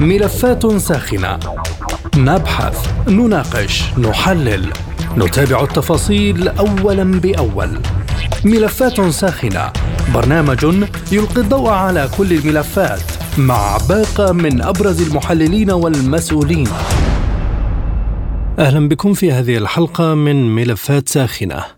ملفات ساخنة. نبحث نناقش نحلل. نتابع التفاصيل اولا بأول. ملفات ساخنة. برنامج يلقي الضوء على كل الملفات مع باقة من أبرز المحللين والمسؤولين. أهلا بكم في هذه الحلقة من ملفات ساخنة.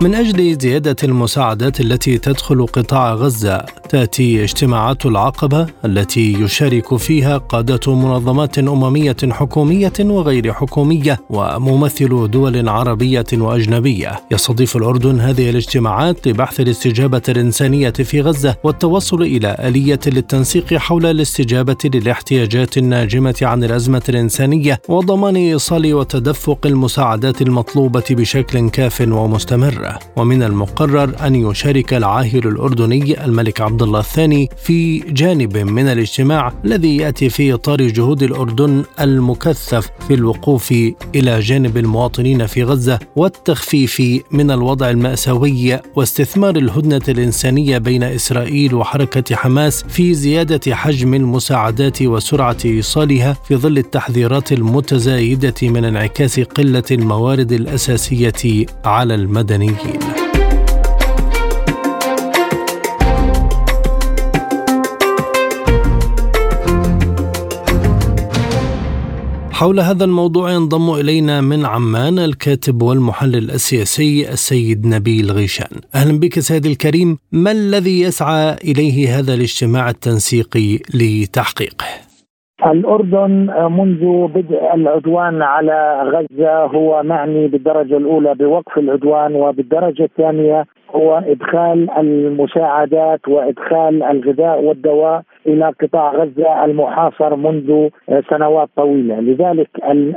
من أجل زيادة المساعدات التي تدخل قطاع غزة تأتي اجتماعات العقبة التي يشارك فيها قادة منظمات أممية حكومية وغير حكومية وممثل دول عربية وأجنبية. يستضيف الأردن هذه الاجتماعات لبحث الاستجابة الإنسانية في غزة والتوصل إلى آلية للتنسيق حول الاستجابة للاحتياجات الناجمة عن الأزمة الإنسانية وضمان إيصال وتدفق المساعدات المطلوبة بشكل كاف ومستمر. ومن المقرر أن يشارك العاهل الأردني الملك عبد الله الثاني في جانب من الاجتماع الذي يأتي في إطار جهود الأردن المكثف في الوقوف إلى جانب المواطنين في غزة والتخفيف من الوضع المأساوي واستثمار الهدنة الإنسانية بين إسرائيل وحركة حماس في زيادة حجم المساعدات وسرعة إيصالها في ظل التحذيرات المتزايدة من انعكاس قلة الموارد الأساسية على المدنيين. حول هذا الموضوع ينضم إلينا من عمان الكاتب والمحلل السياسي السيد نبيل غيشان. أهلا بك سيدي الكريم، ما الذي يسعى إليه هذا الاجتماع التنسيقي لتحقيقه؟ الأردن منذ بدء العدوان على غزة هو معني بالدرجة الأولى بوقف العدوان وبالدرجة الثانية هو إدخال المساعدات وإدخال الغذاء والدواء إلى قطاع غزة المحاصر منذ سنوات طويلة. لذلك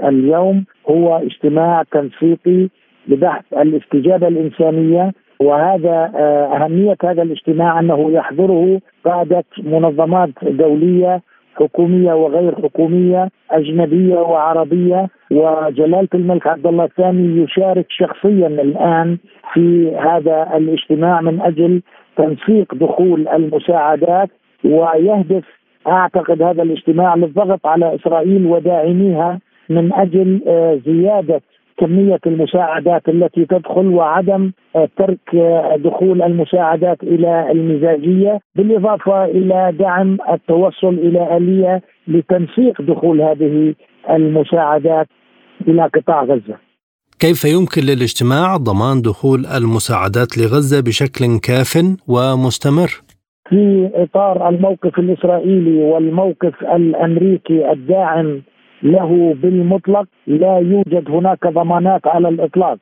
اليوم هو اجتماع تنسيقي لبحث الاستجابة الإنسانية وهذا أهمية هذا الاجتماع أنه يحضره قادة منظمات دولية حكومية وغير حكومية أجنبية وعربية. وجلالة الملك عبد الله الثاني يشارك شخصيا الآن في هذا الاجتماع من أجل تنسيق دخول المساعدات. ويهدف أعتقد هذا الاجتماع للضغط على إسرائيل وداعميها من أجل آه، زيادة كمية المساعدات التي تدخل وعدم ترك دخول المساعدات إلى المزاجية بالإضافة إلى دعم التوصل إلى آلية لتنسيق دخول هذه المساعدات إلى قطاع غزة. كيف يمكن للاجتماع ضمان دخول المساعدات لغزة بشكل كاف ومستمر؟ في إطار الموقف الإسرائيلي والموقف الأمريكي الداعم له بالمطلق لا يوجد هناك ضمانات على الإطلاق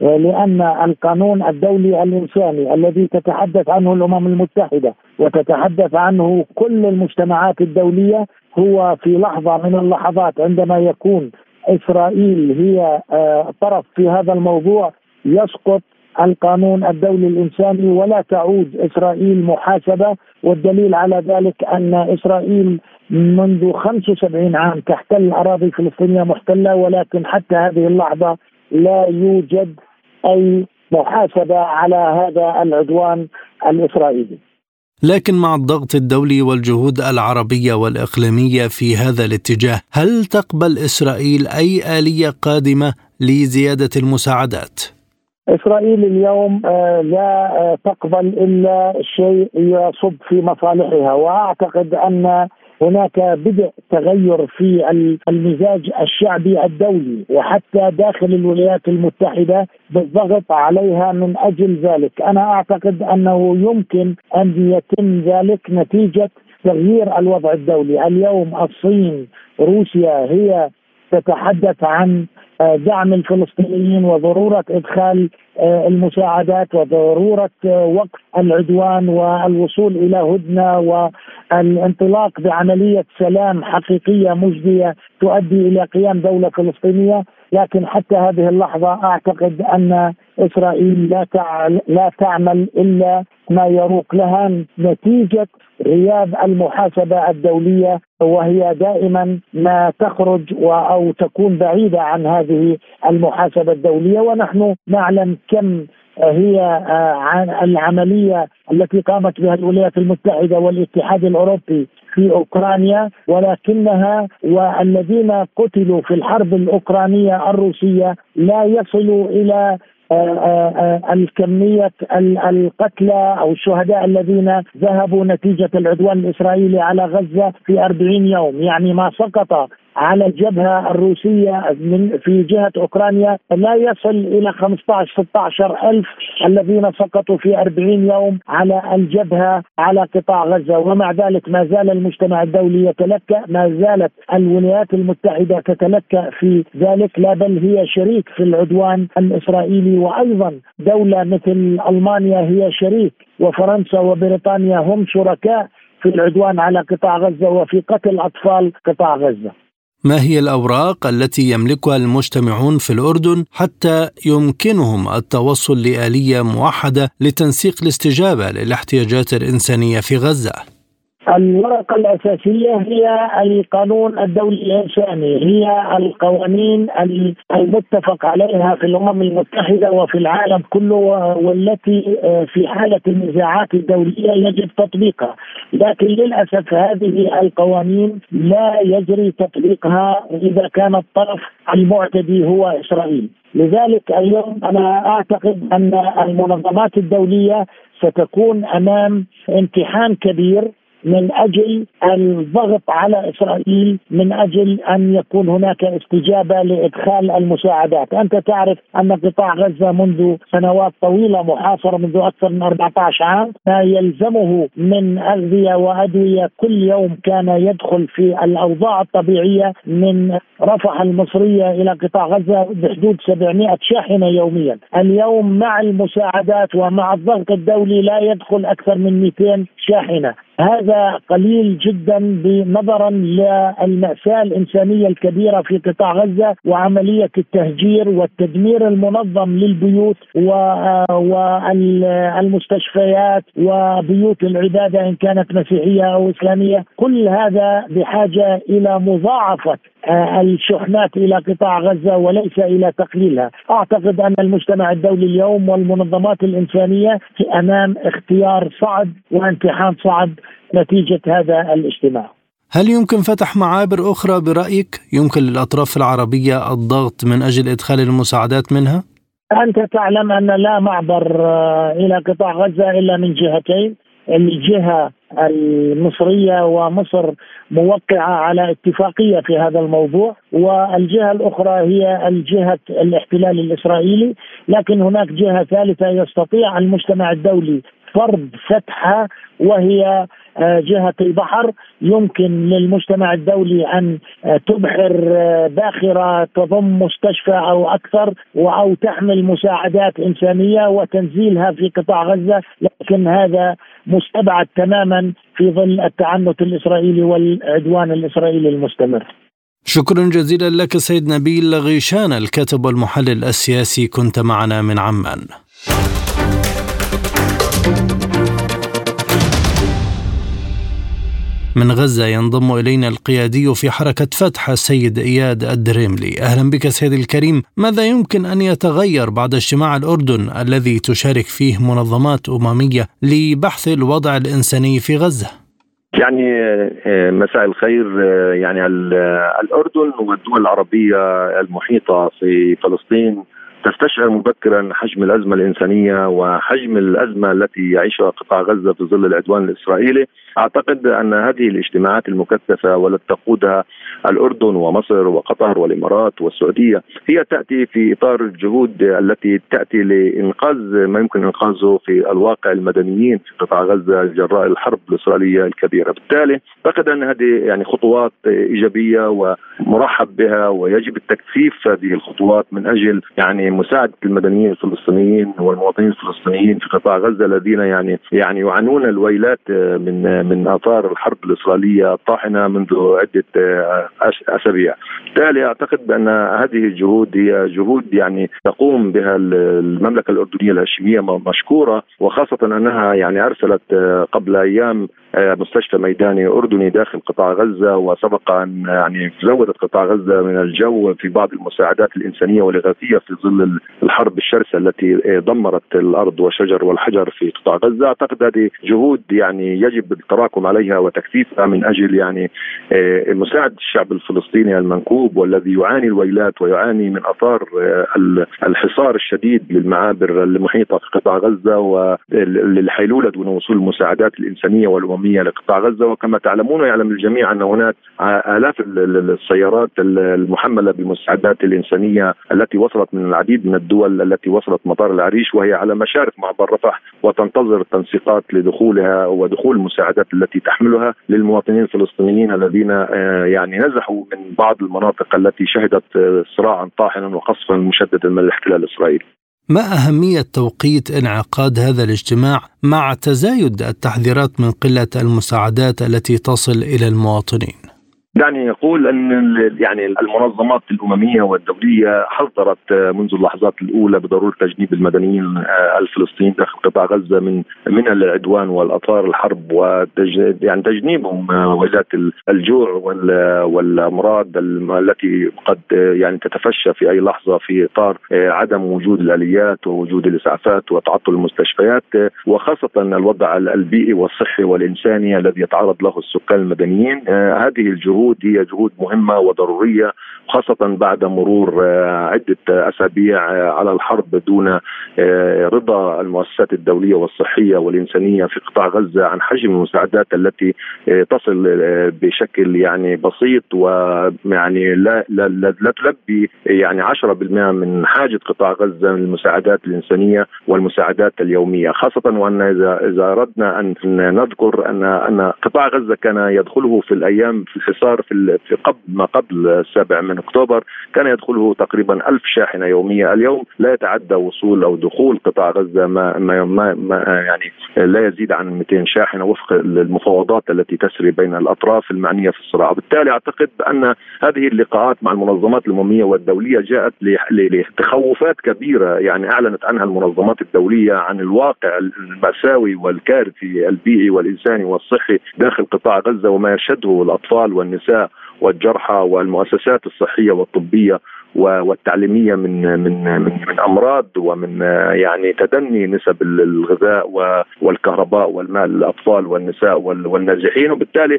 لأن القانون الدولي الإنساني الذي تتحدث عنه الأمم المتحدة وتتحدث عنه كل المجتمعات الدولية هو في لحظة من اللحظات عندما يكون إسرائيل هي آه، طرف في هذا الموضوع يسقط القانون الدولي الإنساني ولا تعود إسرائيل محاسبة والدليل على ذلك أن إسرائيل منذ 75 عام تحتل اراضي فلسطينيه محتلة ولكن حتى هذه اللحظة لا يوجد أي محاسبة على هذا العدوان الإسرائيلي. لكن مع الضغط الدولي والجهود العربية والإقليمية في هذا الاتجاه، هل تقبل إسرائيل أي آلية قادمة لزيادة المساعدات؟ إسرائيل اليوم آه، لا آه، تقبل إلا شيء يصب في مصالحها وأعتقد أن هناك بدء تغير في المزاج الشعبي الدولي وحتى داخل الولايات المتحدة بالضغط عليها من أجل ذلك، أنا أعتقد أنه يمكن أن يتم ذلك نتيجة تغيير الوضع الدولي، اليوم الصين روسيا هي تتحدث عن آه، دعم الفلسطينيين وضرورة إدخال آه، المساعدات وضرورة آه، وقف العدوان والوصول إلى هدنة والانطلاق بعملية سلام حقيقية مجدية تؤدي إلى قيام دولة فلسطينية. لكن حتى هذه اللحظة أعتقد أن إسرائيل لا لا تعمل إلا ما يروق لها نتيجة غياب المحاسبة الدولية وهي دائما ما تخرج أو تكون بعيدة عن هذه المحاسبة الدولية. ونحن نعلم كم هي آه، العملية التي قامت بها الولايات المتحدة والاتحاد الأوروبي في أوكرانيا ولكنها والذين قتلوا في الحرب الأوكرانية الروسية لا يصلوا إلى الكمية القتلى أو الشهداء الذين ذهبوا نتيجة العدوان الإسرائيلي على غزة في أربعين يوم يعني ما سقط على الجبهة الروسية من في جهة أوكرانيا لا يصل إلى 15 16 ألف الذين سقطوا في 40 يوم على الجبهة على قطاع غزة ومع ذلك ما زال المجتمع الدولي يتلكأ ما زالت الولايات المتحدة تتلكأ في ذلك لا بل هي شريك في العدوان الإسرائيلي وأيضا دولة مثل ألمانيا هي شريك وفرنسا وبريطانيا هم شركاء في العدوان على قطاع غزة وفي قتل أطفال قطاع غزة. ما هي الأوراق التي يملكها المجتمعون في الأردن حتى يمكنهم التوصل لآلية موحدة لتنسيق الاستجابة للاحتياجات الإنسانية في غزة؟ الورقة الأساسية هي القانون الدولي الإنساني هي القوانين المتفق عليها في الأمم المتحدة وفي العالم كله والتي آه، في حالة النزاعات الدولية يجب تطبيقها. لكن للأسف هذه القوانين لا يجري تطبيقها إذا كان الطرف المعتدي هو إسرائيل. لذلك اليوم أنا أعتقد أن المنظمات الدولية ستكون أمام امتحان كبير من أجل الضغط على إسرائيل من أجل أن يكون هناك استجابة لإدخال المساعدات، أنت تعرف أن قطاع غزة منذ سنوات طويلة محاصرة منذ أكثر من 14 عام، ما يلزمه من أغذية وأدوية كل يوم كان يدخل في الأوضاع الطبيعية من رفح المصرية إلى قطاع غزة بحدود 700 شاحنة يوميا، اليوم مع المساعدات ومع الضغط الدولي لا يدخل أكثر من 200 شاحنة، هذا قليل جدا نظرا للمأساة الإنسانية الكبيرة في قطاع غزة وعملية التهجير والتدمير المنظم للبيوت والمستشفيات وبيوت العبادة إن كانت مسيحية أو إسلامية. كل هذا بحاجة إلى مضاعفة الشحنات إلى قطاع غزة وليس إلى تقليلها، أعتقد أن المجتمع الدولي اليوم والمنظمات الإنسانية في أمام اختيار صعب وامتحان صعب نتيجة هذا الاجتماع. هل يمكن فتح معابر أخرى برأيك؟ يمكن للأطراف العربية الضغط من أجل إدخال المساعدات منها؟ أنت تعلم أن لا معبر آه، إلى قطاع غزة إلا من جهتين، الجهة المصرية ومصر موقعة على اتفاقية في هذا الموضوع والجهة الأخرى هي الجهة الاحتلال الإسرائيلي لكن هناك جهة ثالثة يستطيع المجتمع الدولي فرض فتحها وهي جهة البحر. يمكن للمجتمع الدولي أن آه، تبحر آه، باخرة تضم مستشفى أو أكثر أو تحمل مساعدات إنسانية وتنزيلها في قطاع غزة. لكن هذا مستبعد تماما في ظل التعنت الإسرائيلي والعدوان الإسرائيلي المستمر. شكرا جزيلا لك سيد نبيل غيشان الكاتب والمحلل السياسي. كنت معنا من عمان. من غزة ينضم إلينا القيادي في حركة فتح السيد إياد الدريملي. أهلا بك سيدي الكريم. ماذا يمكن أن يتغير بعد اجتماع الأردن الذي تشارك فيه منظمات أممية لبحث الوضع الإنساني في غزة؟ يعني آه، مساء الخير آه، يعني الأردن والدول العربية المحيطة في فلسطين تستشعر مبكرا حجم الأزمة الإنسانية وحجم الأزمة التي يعيشها قطاع غزة في ظل العدوان الإسرائيلي، أعتقد أن هذه الاجتماعات المكثفة والتي تقودها الأردن ومصر وقطر والإمارات والسعودية هي تأتي في إطار الجهود التي تأتي لإنقاذ ما يمكن إنقاذه في الواقع المدنيين في قطاع غزة جراء الحرب الإسرائيلية الكبيرة، بالتالي أعتقد أن هذه يعني خطوات إيجابية ومرحب بها ويجب التكثيف هذه الخطوات من أجل يعني مساعده المدنيين الفلسطينيين والمواطنين الفلسطينيين في قطاع غزة الذين يعني يعني يعانون الويلات من من آثار الحرب الإسرائيلية الطاحنه منذ عدة أسابيع. بالتالي أعتقد بأن هذه الجهود هي جهود يعني تقوم بها المملكة الأردنية الهاشمية مشكورة وخاصة أنها يعني أرسلت قبل أيام مستشفى ميداني أردني داخل قطاع غزة وسبق أن يعني زودت قطاع غزة من الجو في بعض المساعدات الإنسانية والإغاثية في ظل الحرب الشرسة التي دمرت الأرض والشجر والحجر في قطاع غزة، أعتقد هذه جهود يعني يجب التراكم عليها وتكثيفها من أجل يعني آه، مساعده الشعب الفلسطيني المنكوب والذي يعاني الويلات ويعاني من أثار آه، الحصار الشديد للمعابر المحيطة في قطاع غزة وللحيلولة دون وصول المساعدات الإنسانية والأممية لقطاع غزة. وكما تعلمون ويعلم الجميع أن هناك آلاف السيارات المحملة بالمساعدات الإنسانية التي وصلت من العديد من الدول التي وصلت مطار العريش وهي على مشارف معبر رفح وتنتظر التنسيقات لدخولها ودخول المساعدات التي تحملها للمواطنين الفلسطينيين الذين آه، يعني نزحوا من بعض المناطق التي شهدت آه، صراعا طاحنا وقصفا مشددا من الاحتلال الإسرائيلي. ما أهمية توقيت انعقاد هذا الاجتماع مع تزايد التحذيرات من قلة المساعدات التي تصل إلى المواطنين؟ دعني أقول أن يعني المنظمات الأممية والدولية حذرت منذ اللحظات الأولى بضرورة تجنيب المدنيين الفلسطينيين داخل قطاع غزة من من العدوان والاطار الحرب يعني تجنيبهم ويلات الجوع والأمراض التي قد يعني تتفشى في أي لحظة في إطار عدم وجود الآليات ووجود الإسعافات وتعطل المستشفيات وخاصة الوضع البيئي والصحي والإنساني الذي يتعرض له السكان المدنيين هذه الجهود جهود هي جهود مهمة وضرورية خاصة بعد مرور آه، عدة أسابيع آه، على الحرب دون آه، رضا المؤسسات الدولية والصحية والإنسانية في قطاع غزة عن حجم المساعدات التي تصل بشكل يعني بسيط ويعني لا لا, لا, لا تلبي يعني 10% من حاجة قطاع غزة من المساعدات الإنسانية والمساعدات اليومية خاصة وأن إذا إذا أردنا أن نذكر أن أن قطاع غزة كان يدخله في الأيام في الحصار صار في في قبل ما قبل السابع من أكتوبر كان يدخله تقريبا ألف شاحنة يومية. اليوم لا يتعدى وصول أو دخول قطاع غزة ما ما, ما, ما يعني لا يزيد عن 200 شاحنة وفق المفاوضات التي تسري بين الأطراف المعنية في الصراع، وبالتالي أعتقد ان هذه اللقاءات مع المنظمات الأممية والدولية جاءت لتخوفات كبيرة يعني أعلنت عنها المنظمات الدولية عن الواقع المأساوي والكارثي البيئي والإنساني والصحي داخل قطاع غزة وما يشهده الأطفال والنساء. النساء والجرحى والمؤسسات الصحية والطبية والتعليمية من من من, من أمراض ومن يعني تدني نسب الغذاء والكهرباء والماء للأطفال والنساء والنازحين وبالتالي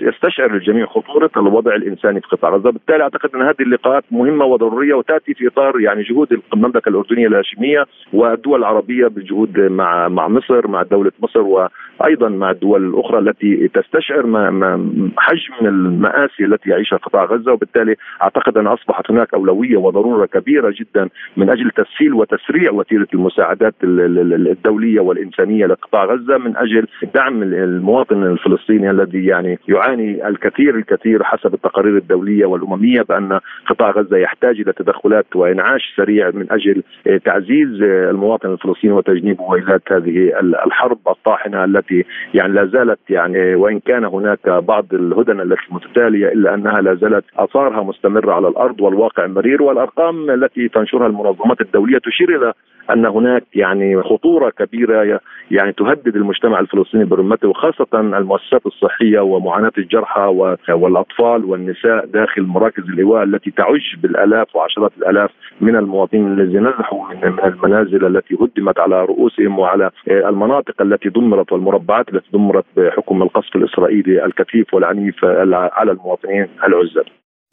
يستشعر الجميع خطورة الوضع الإنساني في قطاع غزة، بالتالي أعتقد أن هذه اللقاءات مهمة وضرورية وتأتي في إطار يعني جهود المملكة الأردنية الهاشمية والدول العربية بالجهود مع مع مصر مع دولة مصر وأيضا مع الدول الأخرى التي تستشعر ما ما حجم المآسي التي يعيشها قطاع غزة. وبالتالي أعتقد أن أصبحت هناك أولوية اولويه وضرورة كبيرة جدا من أجل تسهيل وتسريع وتيرة المساعدات الدولية والإنسانية لقطاع غزة من أجل دعم المواطن الفلسطيني الذي يعني يعاني الكثير الكثير حسب التقارير الدولية والأممية بأن قطاع غزة يحتاج إلى تدخلات وإنعاش سريع من أجل تعزيز المواطن الفلسطيني وتجنيب ويلات هذه الحرب الطاحنة التي يعني لا زالت يعني وإن كان هناك بعض الهدن التي متتالية إلا أنها لا زالت آثارها مستمرة على الأرض والواقع مريض التقارير والأرقام التي تنشرها المنظمات الدولية تشير إلى أن هناك يعني خطورة كبيرة يعني تهدد المجتمع الفلسطيني برمته وخاصة المؤسسات الصحية ومعاناة الجرحى والأطفال والنساء داخل مراكز الايواء التي تعج بالآلاف وعشرات الآلاف من المواطنين الذين نزحوا من المنازل التي هدمت على رؤوسهم وعلى المناطق التي دمرت والمربعات التي دمرت بحكم القصف الإسرائيلي الكثيف والعنيف على المواطنين العزل.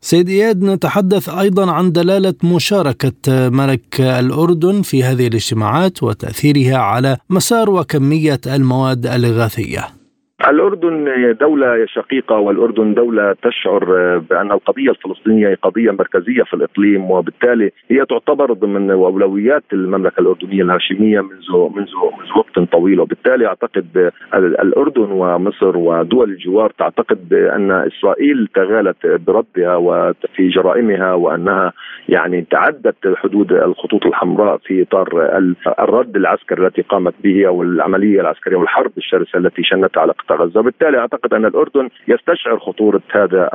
سيد إياد نتحدث أيضا عن دلالة مشاركة ملك الأردن في هذه الاجتماعات وتأثيرها على مسار وكمية المواد الإغاثية الأردن دولة شقيقة والأردن دولة تشعر بأن القضية الفلسطينية هي قضية مركزية في الإقليم وبالتالي هي تعتبر ضمن أولويات المملكة الأردنية الهاشمية منذ منذ منذ وقت طويل. وبالتالي أعتقد الأردن ومصر ودول الجوار تعتقد بأن إسرائيل تغالت بردها وفي جرائمها وأنها يعني تعدت حدود الخطوط الحمراء في إطار الرد العسكري التي قامت به أو العملية العسكرية والحرب الشرسة التي شنت على قطاع غزة، وبالتالي أعتقد أن الأردن يستشعر خطورة هذا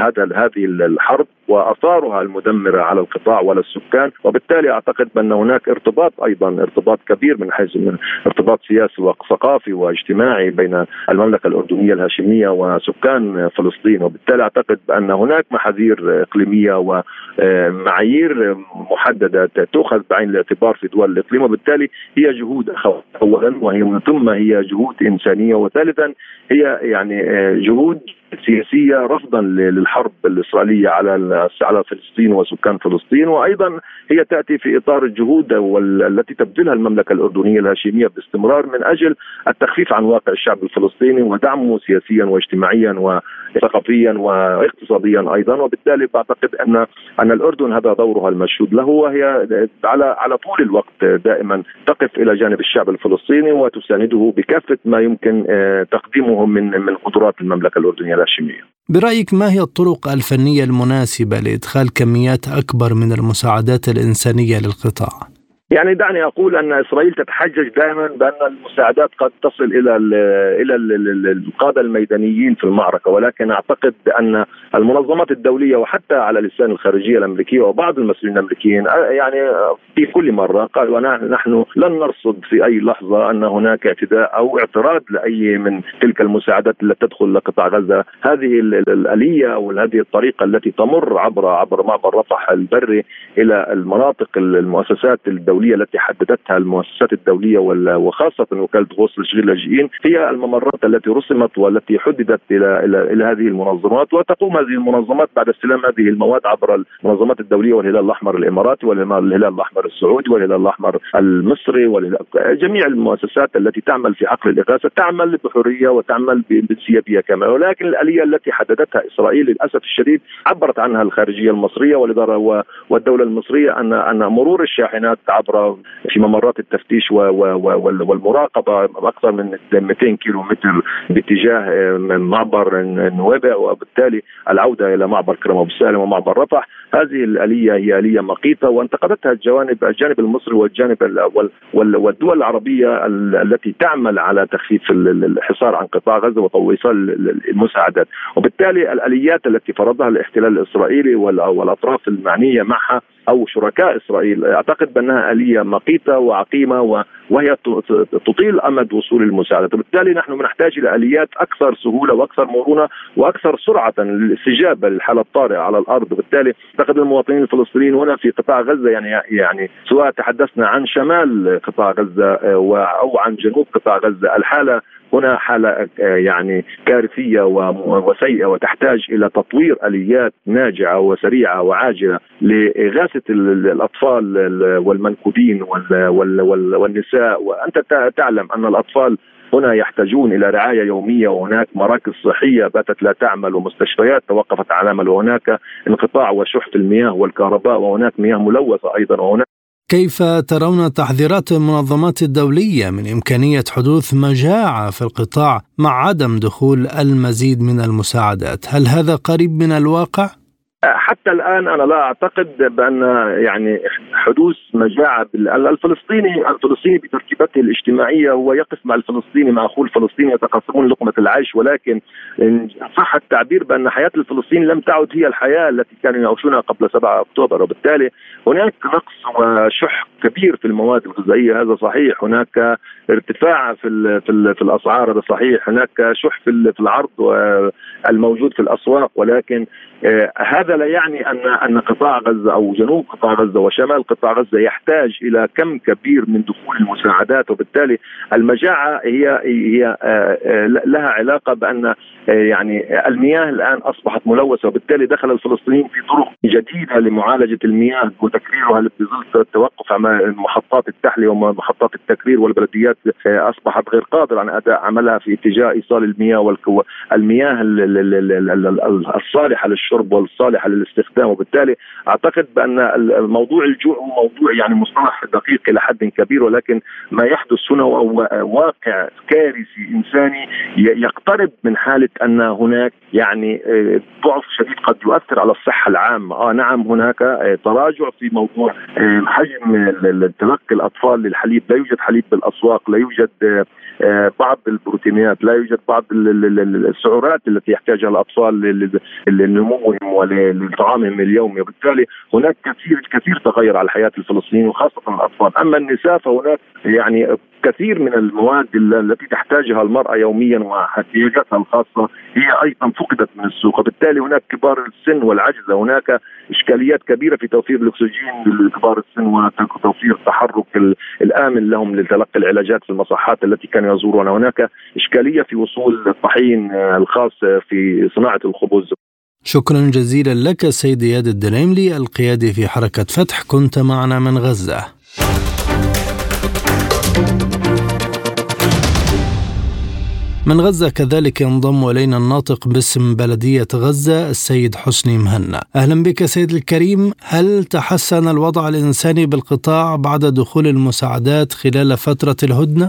هذا هذه الحرب وآثارها المدمرة على القطاع وعلى السكان، وبالتالي أعتقد بأن هناك ارتباط أيضا ارتباط كبير من حيث ارتباط سياسي وثقافي واجتماعي بين المملكة الأردنية الهاشمية وسكان فلسطين، وبالتالي أعتقد بأن هناك محاذير إقليمية ومعايير محددة تؤخذ بعين الاعتبار في دول الإقليم، وبالتالي هي جهود اولا وهي ثم هي جهود إنسانية. وثالثا هي يعني جهود سياسيه رفضا للحرب الإسرائيلية على على فلسطين وسكان فلسطين وأيضا هي تأتي في إطار الجهود التي تبذلها المملكة الأردنية الهاشمية باستمرار من أجل التخفيف عن واقع الشعب الفلسطيني ودعمه سياسيا واجتماعيا وثقافيا واقتصاديا أيضا. وبالتالي بعتقد ان أن الأردن هذا دورها المشهود له وهي على على طول الوقت دائما تقف إلى جانب الشعب الفلسطيني وتسانده بكافة ما يمكن آه، تقديمه من من قدرات المملكة الأردنية. الهاشميه. برأيك ما هي الطرق الفنية المناسبة لإدخال كميات أكبر من المساعدات الإنسانية للقطاع؟ يعني دعني أقول أن إسرائيل تتحجج دائما بأن المساعدات قد تصل إلى ال إلى ال القادة الميدانيين في المعركة ولكن أعتقد ان المنظمات الدولية وحتى على لسان الخارجية الأمريكية وبعض المسؤولين الأمريكيين يعني في كل مرة قالوا نحن لن نرصد في أي لحظة أن هناك اعتداء أو اعتراض لأي من تلك المساعدات التي تدخل لقطاع غزة. هذه الآلية أو هذه الطريقة التي تمر عبر عبر معبر رفح البري إلى المناطق المؤسسات الدولية الدولية التي حددتها المؤسسات الدولية وخاصة وكالة غوث لتشغيل اللاجئين هي الممرات التي رسمت والتي حددت إلى إلى إلى هذه المنظمات وتقوم هذه المنظمات بعد استلام هذه المواد عبر المنظمات الدولية والهلال الأحمر الإماراتي والهلال الأحمر السعودي والهلال الأحمر المصري جميع المؤسسات التي تعمل في عقل الإغاثة تعمل بحرية وتعمل بانسيابيه كما ولكن الآلية التي حددتها إسرائيل للأسف الشديد عبرت عنها الخارجية المصرية والإدارة والدولة المصرية ان أن مرور الشاحنات عبر عبر في ممرات التفتيش والمراقبة أكثر من 200 كيلو متر باتجاه آه، معبر نوابع وبالتالي العودة إلى معبر كرم أبو سالم ومعبر رفح. هذه الآلية هي آلية مقيتة وانتقدتها الجوانب الجانب المصري والجانب والدول العربية التي تعمل على تخفيف الحصار عن قطاع غزة وإيصال المساعدات. وبالتالي الآليات التي فرضها الاحتلال الإسرائيلي والأطراف المعنية معها أو شركاء إسرائيل أعتقد بأنها اليه مقيتة وعقيمة وهي تطيل أمد وصول المساعدات وبالتالي نحن نحتاج إلى آليات أكثر سهولة وأكثر مرونة وأكثر سرعة للاستجابه للحالة الطارئة على الأرض. وبالتالي أعتقد المواطنين الفلسطينيين هنا في قطاع غزة يعني يعني سواء تحدثنا عن شمال قطاع غزة آه، أو عن جنوب قطاع غزة الحالة هنا حالة آه، يعني كارثية وسيئة وتحتاج إلى تطوير آليات ناجعة وسريعة وعاجلة لإغاثة الأطفال والمنكوبين والنساء وأنت تعلم أن الأطفال هنا يحتاجون إلى رعاية يومية وهناك مراكز صحية باتت لا تعمل ومستشفيات توقفت عن العمل وهناك انقطاع وشح في المياه والكهرباء وهناك مياه ملوثة أيضا وهناك كيف ترون تحذيرات المنظمات الدولية من إمكانية حدوث مجاعة في القطاع مع عدم دخول المزيد من المساعدات؟ هل هذا قريب من الواقع؟ حتى الآن أنا لا أعتقد بأن يعني حدوث مجاعة الفلسطيني الفلسطيني بتركيبته الاجتماعية هو يقف مع الفلسطيني مع أخوه الفلسطيني يتقاسمون لقمة العيش ولكن صح التعبير بأن حياة الفلسطيني لم تعد هي الحياة التي كانوا يعيشونها قبل 7 أكتوبر. وبالتالي هناك نقص وشح كبير في المواد الغذائية هذا صحيح. هناك ارتفاع في في, في الأسعار هذا صحيح. هناك شح في العرض الموجود في الأسواق ولكن آه، هذا لا يعني ان أن قطاع غزة أو جنوب قطاع غزة وشمال قطاع غزة يحتاج إلى كم كبير من دخول المساعدات وبالتالي المجاعة هي هي آه، آه، لها علاقة بأن يعني المياه الآن أصبحت ملوثة وبالتالي دخل الفلسطينيين في طرق جديدة لمعالجة المياه وتكريرها بظل توقف محطات التحلية ومحطات التكرير والبلديات أصبحت غير قادرة عن أداء عملها في اتجاه إيصال المياه والكو المياه الصالحة للشرب والصالحة للاستخدام وبالتالي أعتقد بأن الموضوع الجوع هو موضوع يعني مصطلح دقيق إلى حد كبير ولكن ما يحدث هنا هو واقع كارثي إنساني يقترب من حالة أن هناك يعني آه، ضعف شديد قد يؤثر على الصحة العامة. آه نعم هناك آه، تراجع في موضوع آه، حجم تلقي الأطفال للحليب. لا يوجد حليب بالأسواق لا يوجد بعض البروتينات لا يوجد بعض السعرات التي يحتاجها الأطفال لنموهم ولطعامهم اليومي وبالتالي هناك كثير كثير تغير على حياه الفلسطينيين وخاصة الأطفال. أما النساء فهناك يعني كثير من المواد التي تحتاجها المرأة يوميا واحتياجاتها الخاصة هي أيضا فقدت من السوق. وبالتالي هناك كبار السن والعجزة هناك إشكاليات كبيرة في توفير الأكسجين لكبار السن وتوفير التحرك الآمن لهم لتلقي العلاجات في المصحات التي كانوا يزورونها. هناك إشكالية في وصول الطحين الخاص في صناعة الخبز. شكرا جزيلا لك سيد اياد الدريملي القيادي في حركة فتح كنت معنا من غزة. من غزة كذلك ينضم إلينا الناطق باسم بلدية غزة السيد حسني مهنا أهلا بك سيد الكريم هل تحسن الوضع الإنساني بالقطاع بعد دخول المساعدات خلال فترة الهدنة؟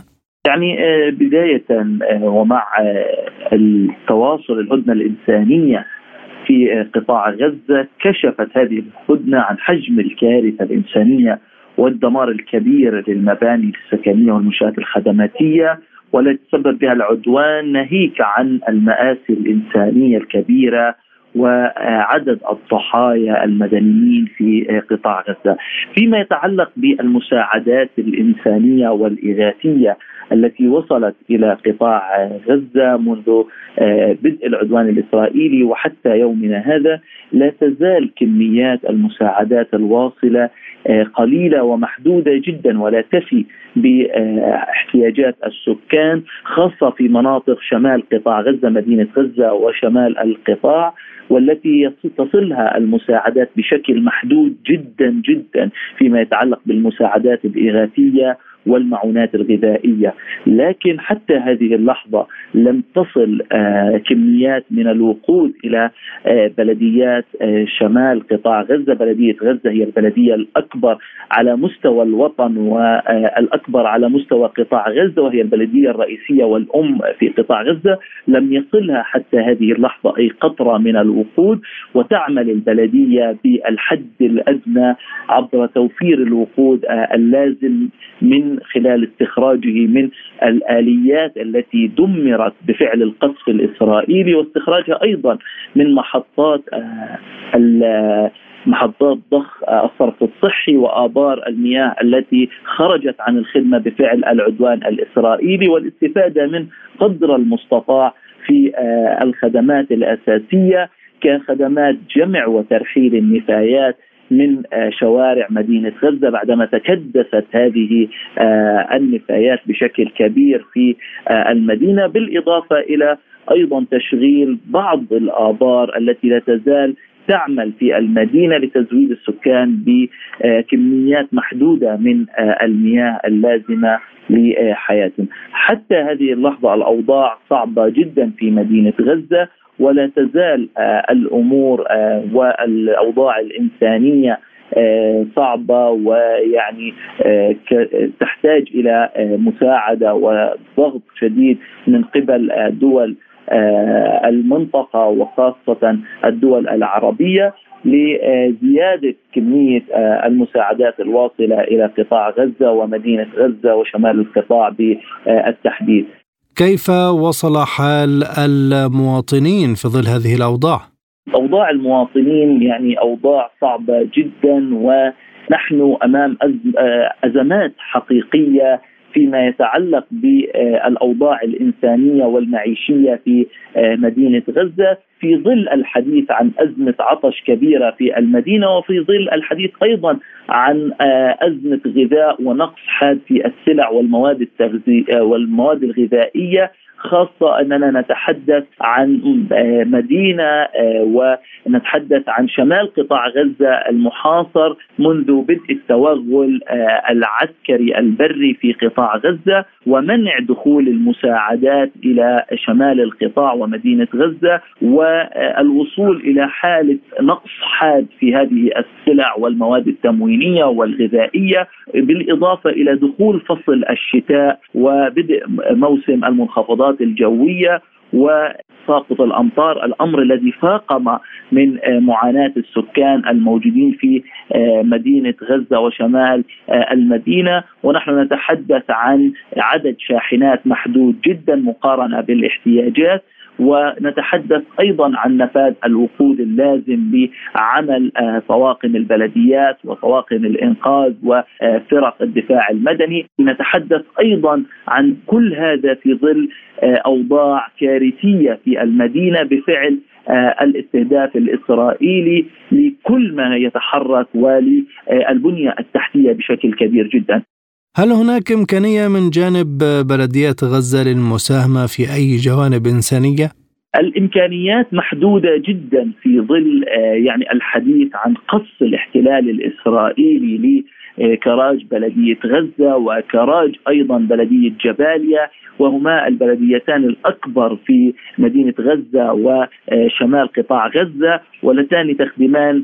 يعني آه، بداية آه، ومع آه، التواصل الهدنة الإنسانية في قطاع غزة كشفت هذه الهدنة عن حجم الكارثة الإنسانية والدمار الكبير للمباني السكنية والمنشآت الخدماتية والتي تسبب بها العدوان ناهيك عن المآسي الإنسانية الكبيرة وعدد الضحايا المدنيين في قطاع غزة. فيما يتعلق بالمساعدات الإنسانية والإغاثية التي وصلت إلى قطاع غزة منذ بدء العدوان الإسرائيلي وحتى يومنا هذا لا تزال كميات المساعدات الواصلة قليلة ومحدودة جدا ولا تفي باحتياجات السكان خاصة في مناطق شمال قطاع غزة مدينة غزة وشمال القطاع والتي تصلها المساعدات بشكل محدود جدا جدا فيما يتعلق بالمساعدات الإغاثية والمعونات الغذائية، لكن حتى هذه اللحظة لم تصل آه، كميات من الوقود إلى آه، بلديات آه، شمال قطاع غزة، بلدية غزة هي البلدية الأكبر على مستوى الوطن والاكبر على مستوى قطاع غزة وهي البلدية الرئيسية والأم في قطاع غزة، لم يصلها حتى هذه اللحظة أي قطرة من الوقود. وتعمل البلدية بالحد الأدنى عبر توفير الوقود اللازم من خلال استخراجه من الآليات التي دمرت بفعل القصف الإسرائيلي واستخراجها أيضا من محطات آه، محطات ضخ آه، الصرف الصحي وآبار المياه التي خرجت عن الخدمة بفعل العدوان الإسرائيلي والاستفادة من قدر المستطاع في آه، الخدمات الأساسية كخدمات جمع وترحيل النفايات من آه، شوارع مدينة غزة بعدما تكدست هذه آه، النفايات بشكل كبير في آه، المدينة بالإضافة إلى أيضا تشغيل بعض الآبار التي لا تزال تعمل في المدينة لتزويد السكان بكميات محدودة من المياه اللازمة لحياتهم. حتى هذه اللحظة الأوضاع صعبة جدا في مدينة غزة ولا تزال آه، الأمور آه، والأوضاع الإنسانية آه، صعبة ويعني تحتاج إلى مساعدة وضغط شديد من قبل دول المنطقة وخاصة الدول العربية لزيادة كمية المساعدات الواصلة إلى قطاع غزة ومدينة غزة وشمال القطاع بالتحديد. كيف وصل حال المواطنين في ظل هذه الأوضاع؟ أوضاع المواطنين يعني أوضاع صعبة جدا ونحن أمام أزمات حقيقية فيما يتعلق بالأوضاع الإنسانية والمعيشية في مدينة غزة في ظل الحديث عن أزمة عطش كبيرة في المدينة وفي ظل الحديث أيضا عن أزمة غذاء ونقص حاد في السلع والمواد التغذيه والمواد الغذائية. خاصة أننا نتحدث عن مدينة ونتحدث عن شمال قطاع غزة المحاصر منذ بدء التوغل العسكري البري في قطاع غزة ومنع دخول المساعدات إلى شمال القطاع ومدينة غزة والوصول إلى حالة نقص حاد في هذه السلع والمواد التموينية والغذائية بالإضافة إلى دخول فصل الشتاء وبدء موسم المنخفضات الجوية وساقط الأمطار الأمر الذي فاقم من معاناة السكان الموجودين في مدينة غزة وشمال المدينة. ونحن نتحدث عن عدد شاحنات محدود جدا مقارنة بالاحتياجات. ونتحدث أيضا عن نفاذ الوقود اللازم بعمل طواقم البلديات وطواقم الإنقاذ وفرق الدفاع المدني، نتحدث أيضا عن كل هذا في ظل أوضاع كارثية في المدينة بفعل الاستهداف الإسرائيلي لكل ما يتحرك وللبنية التحتية بشكل كبير جدا. هل هناك إمكانية من جانب بلديات غزة للمساهمة في أي جوانب إنسانية؟ الإمكانيات محدودة جدا في ظل يعني الحديث عن قص الاحتلال الإسرائيلي لكراج بلدية غزة وكراج أيضا بلدية جباليا وهما البلديتان الأكبر في مدينة غزة وشمال قطاع غزة واللتان تخدمان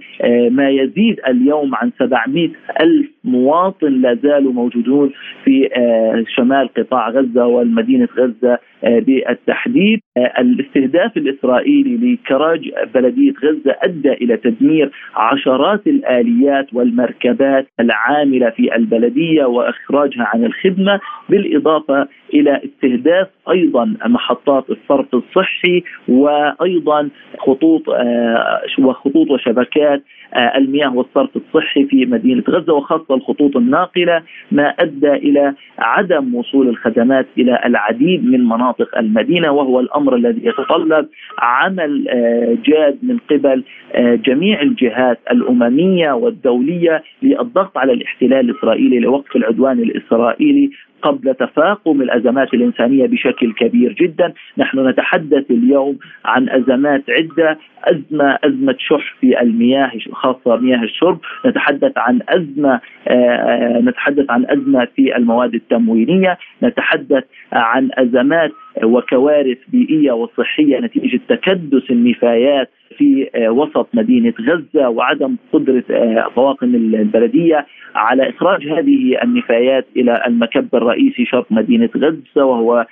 ما يزيد اليوم عن 700 ألف مواطن لا زالوا موجودون في شمال قطاع غزة والمدينة غزة بالتحديد الاستهداف الإسرائيلي لكراج بلدية غزة أدى إلى تدمير عشرات الآليات والمركبات العاملة في البلدية وإخراجها عن الخدمة بالإضافة إلى استهداف أيضا محطات الصرف الصحي وأيضا خطوط وخطوط وشبكات المياه والصرف الصحي في مدينة غزة وخاصة الخطوط الناقلة ما أدى إلى عدم وصول الخدمات إلى العديد من مناطق المدينة وهو الأمر الذي يتطلب عمل جاد من قبل جميع الجهات الأممية والدولية للضغط على الاحتلال الإسرائيلي لوقف العدوان الإسرائيلي قبل تفاقم الأزمات الإنسانية بشكل كبير جدا، نحن نتحدث اليوم عن أزمات عدة، أزمة أزمة شح في المياه خاصة مياه الشرب، نتحدث عن أزمة نتحدث عن أزمة في المواد التموينيه، نتحدث عن أزمات وكوارث بيئية وصحية نتيجة تكدس النفايات في وسط مدينة غزة وعدم قدرة طواقم البلدية. على إخراج هذه النفايات إلى المكب الرئيسي شرق مدينة غزة وهو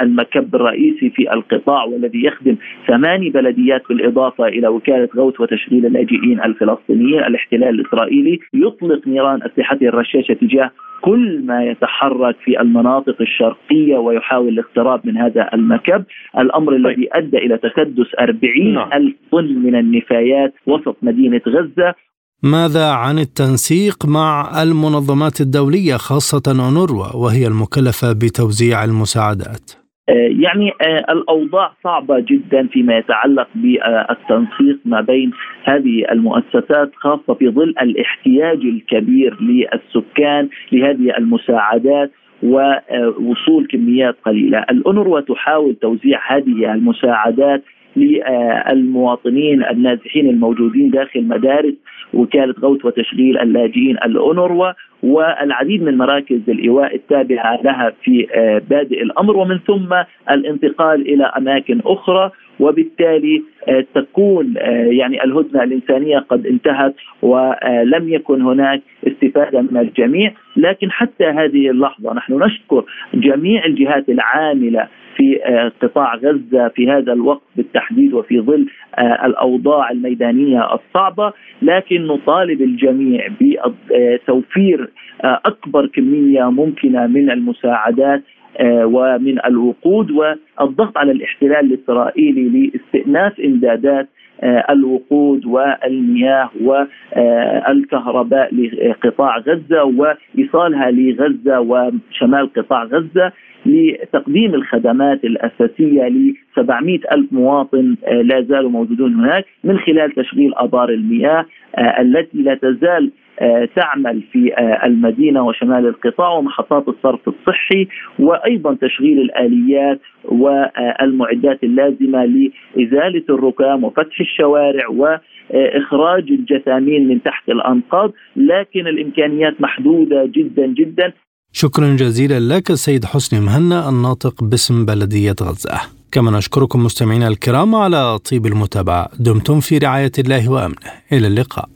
المكب الرئيسي في القطاع والذي يخدم ثماني بلديات بالإضافة إلى وكالة غوث وتشغيل اللاجئين الفلسطينيين، الاحتلال الإسرائيلي يطلق نيران أسلحته الرشاشة تجاه كل ما يتحرك في المناطق الشرقية ويحاول الاقتراب من هذا المكب الأمر طيب. الذي أدى إلى تكدس 40 نعم. ألف طن من النفايات وسط مدينة غزة ماذا عن التنسيق مع المنظمات الدولية خاصة أونروا وهي المكلفة بتوزيع المساعدات؟ يعني الأوضاع صعبة جدا فيما يتعلق بالتنسيق ما بين هذه المؤسسات خاصة في ظل الاحتياج الكبير للسكان لهذه المساعدات ووصول كميات قليلة، الأونروا تحاول توزيع هذه المساعدات للمواطنين النازحين الموجودين داخل مدارس وكالة غوث وتشغيل اللاجئين. الأونروا والعديد من مراكز الإيواء التابعة لها في بادئ الأمر ومن ثم الانتقال إلى أماكن أخرى. وبالتالي تكون يعني الهدنة الإنسانية قد انتهت ولم يكن هناك استفادة من الجميع، لكن حتى هذه اللحظة نحن نشكر جميع الجهات العاملة في قطاع غزة في هذا الوقت بالتحديد وفي ظل الأوضاع الميدانية الصعبة، لكن نطالب الجميع بتوفير أكبر كمية ممكنة من المساعدات ومن الوقود والضغط على الاحتلال الإسرائيلي لاستئناف إمدادات الوقود والمياه والكهرباء لقطاع غزة وإيصالها لغزة وشمال قطاع غزة لتقديم الخدمات الأساسية ل 700 ألف مواطن لا زالوا موجودون هناك من خلال تشغيل أبار المياه التي لا تزال تعمل في المدينة وشمال القطاع ومحطات الصرف الصحي وأيضا تشغيل الآليات والمعدات اللازمة لإزالة الركام وفتح الشوارع وإخراج الجثامين من تحت الأنقاض لكن الإمكانيات محدودة جدا جدا. شكرا جزيلا لك السيد حسني مهنا الناطق باسم بلدية غزة. كما نشكركم مستمعينا الكرام على طيب المتابعة. دمتم في رعاية الله وأمنه. إلى اللقاء.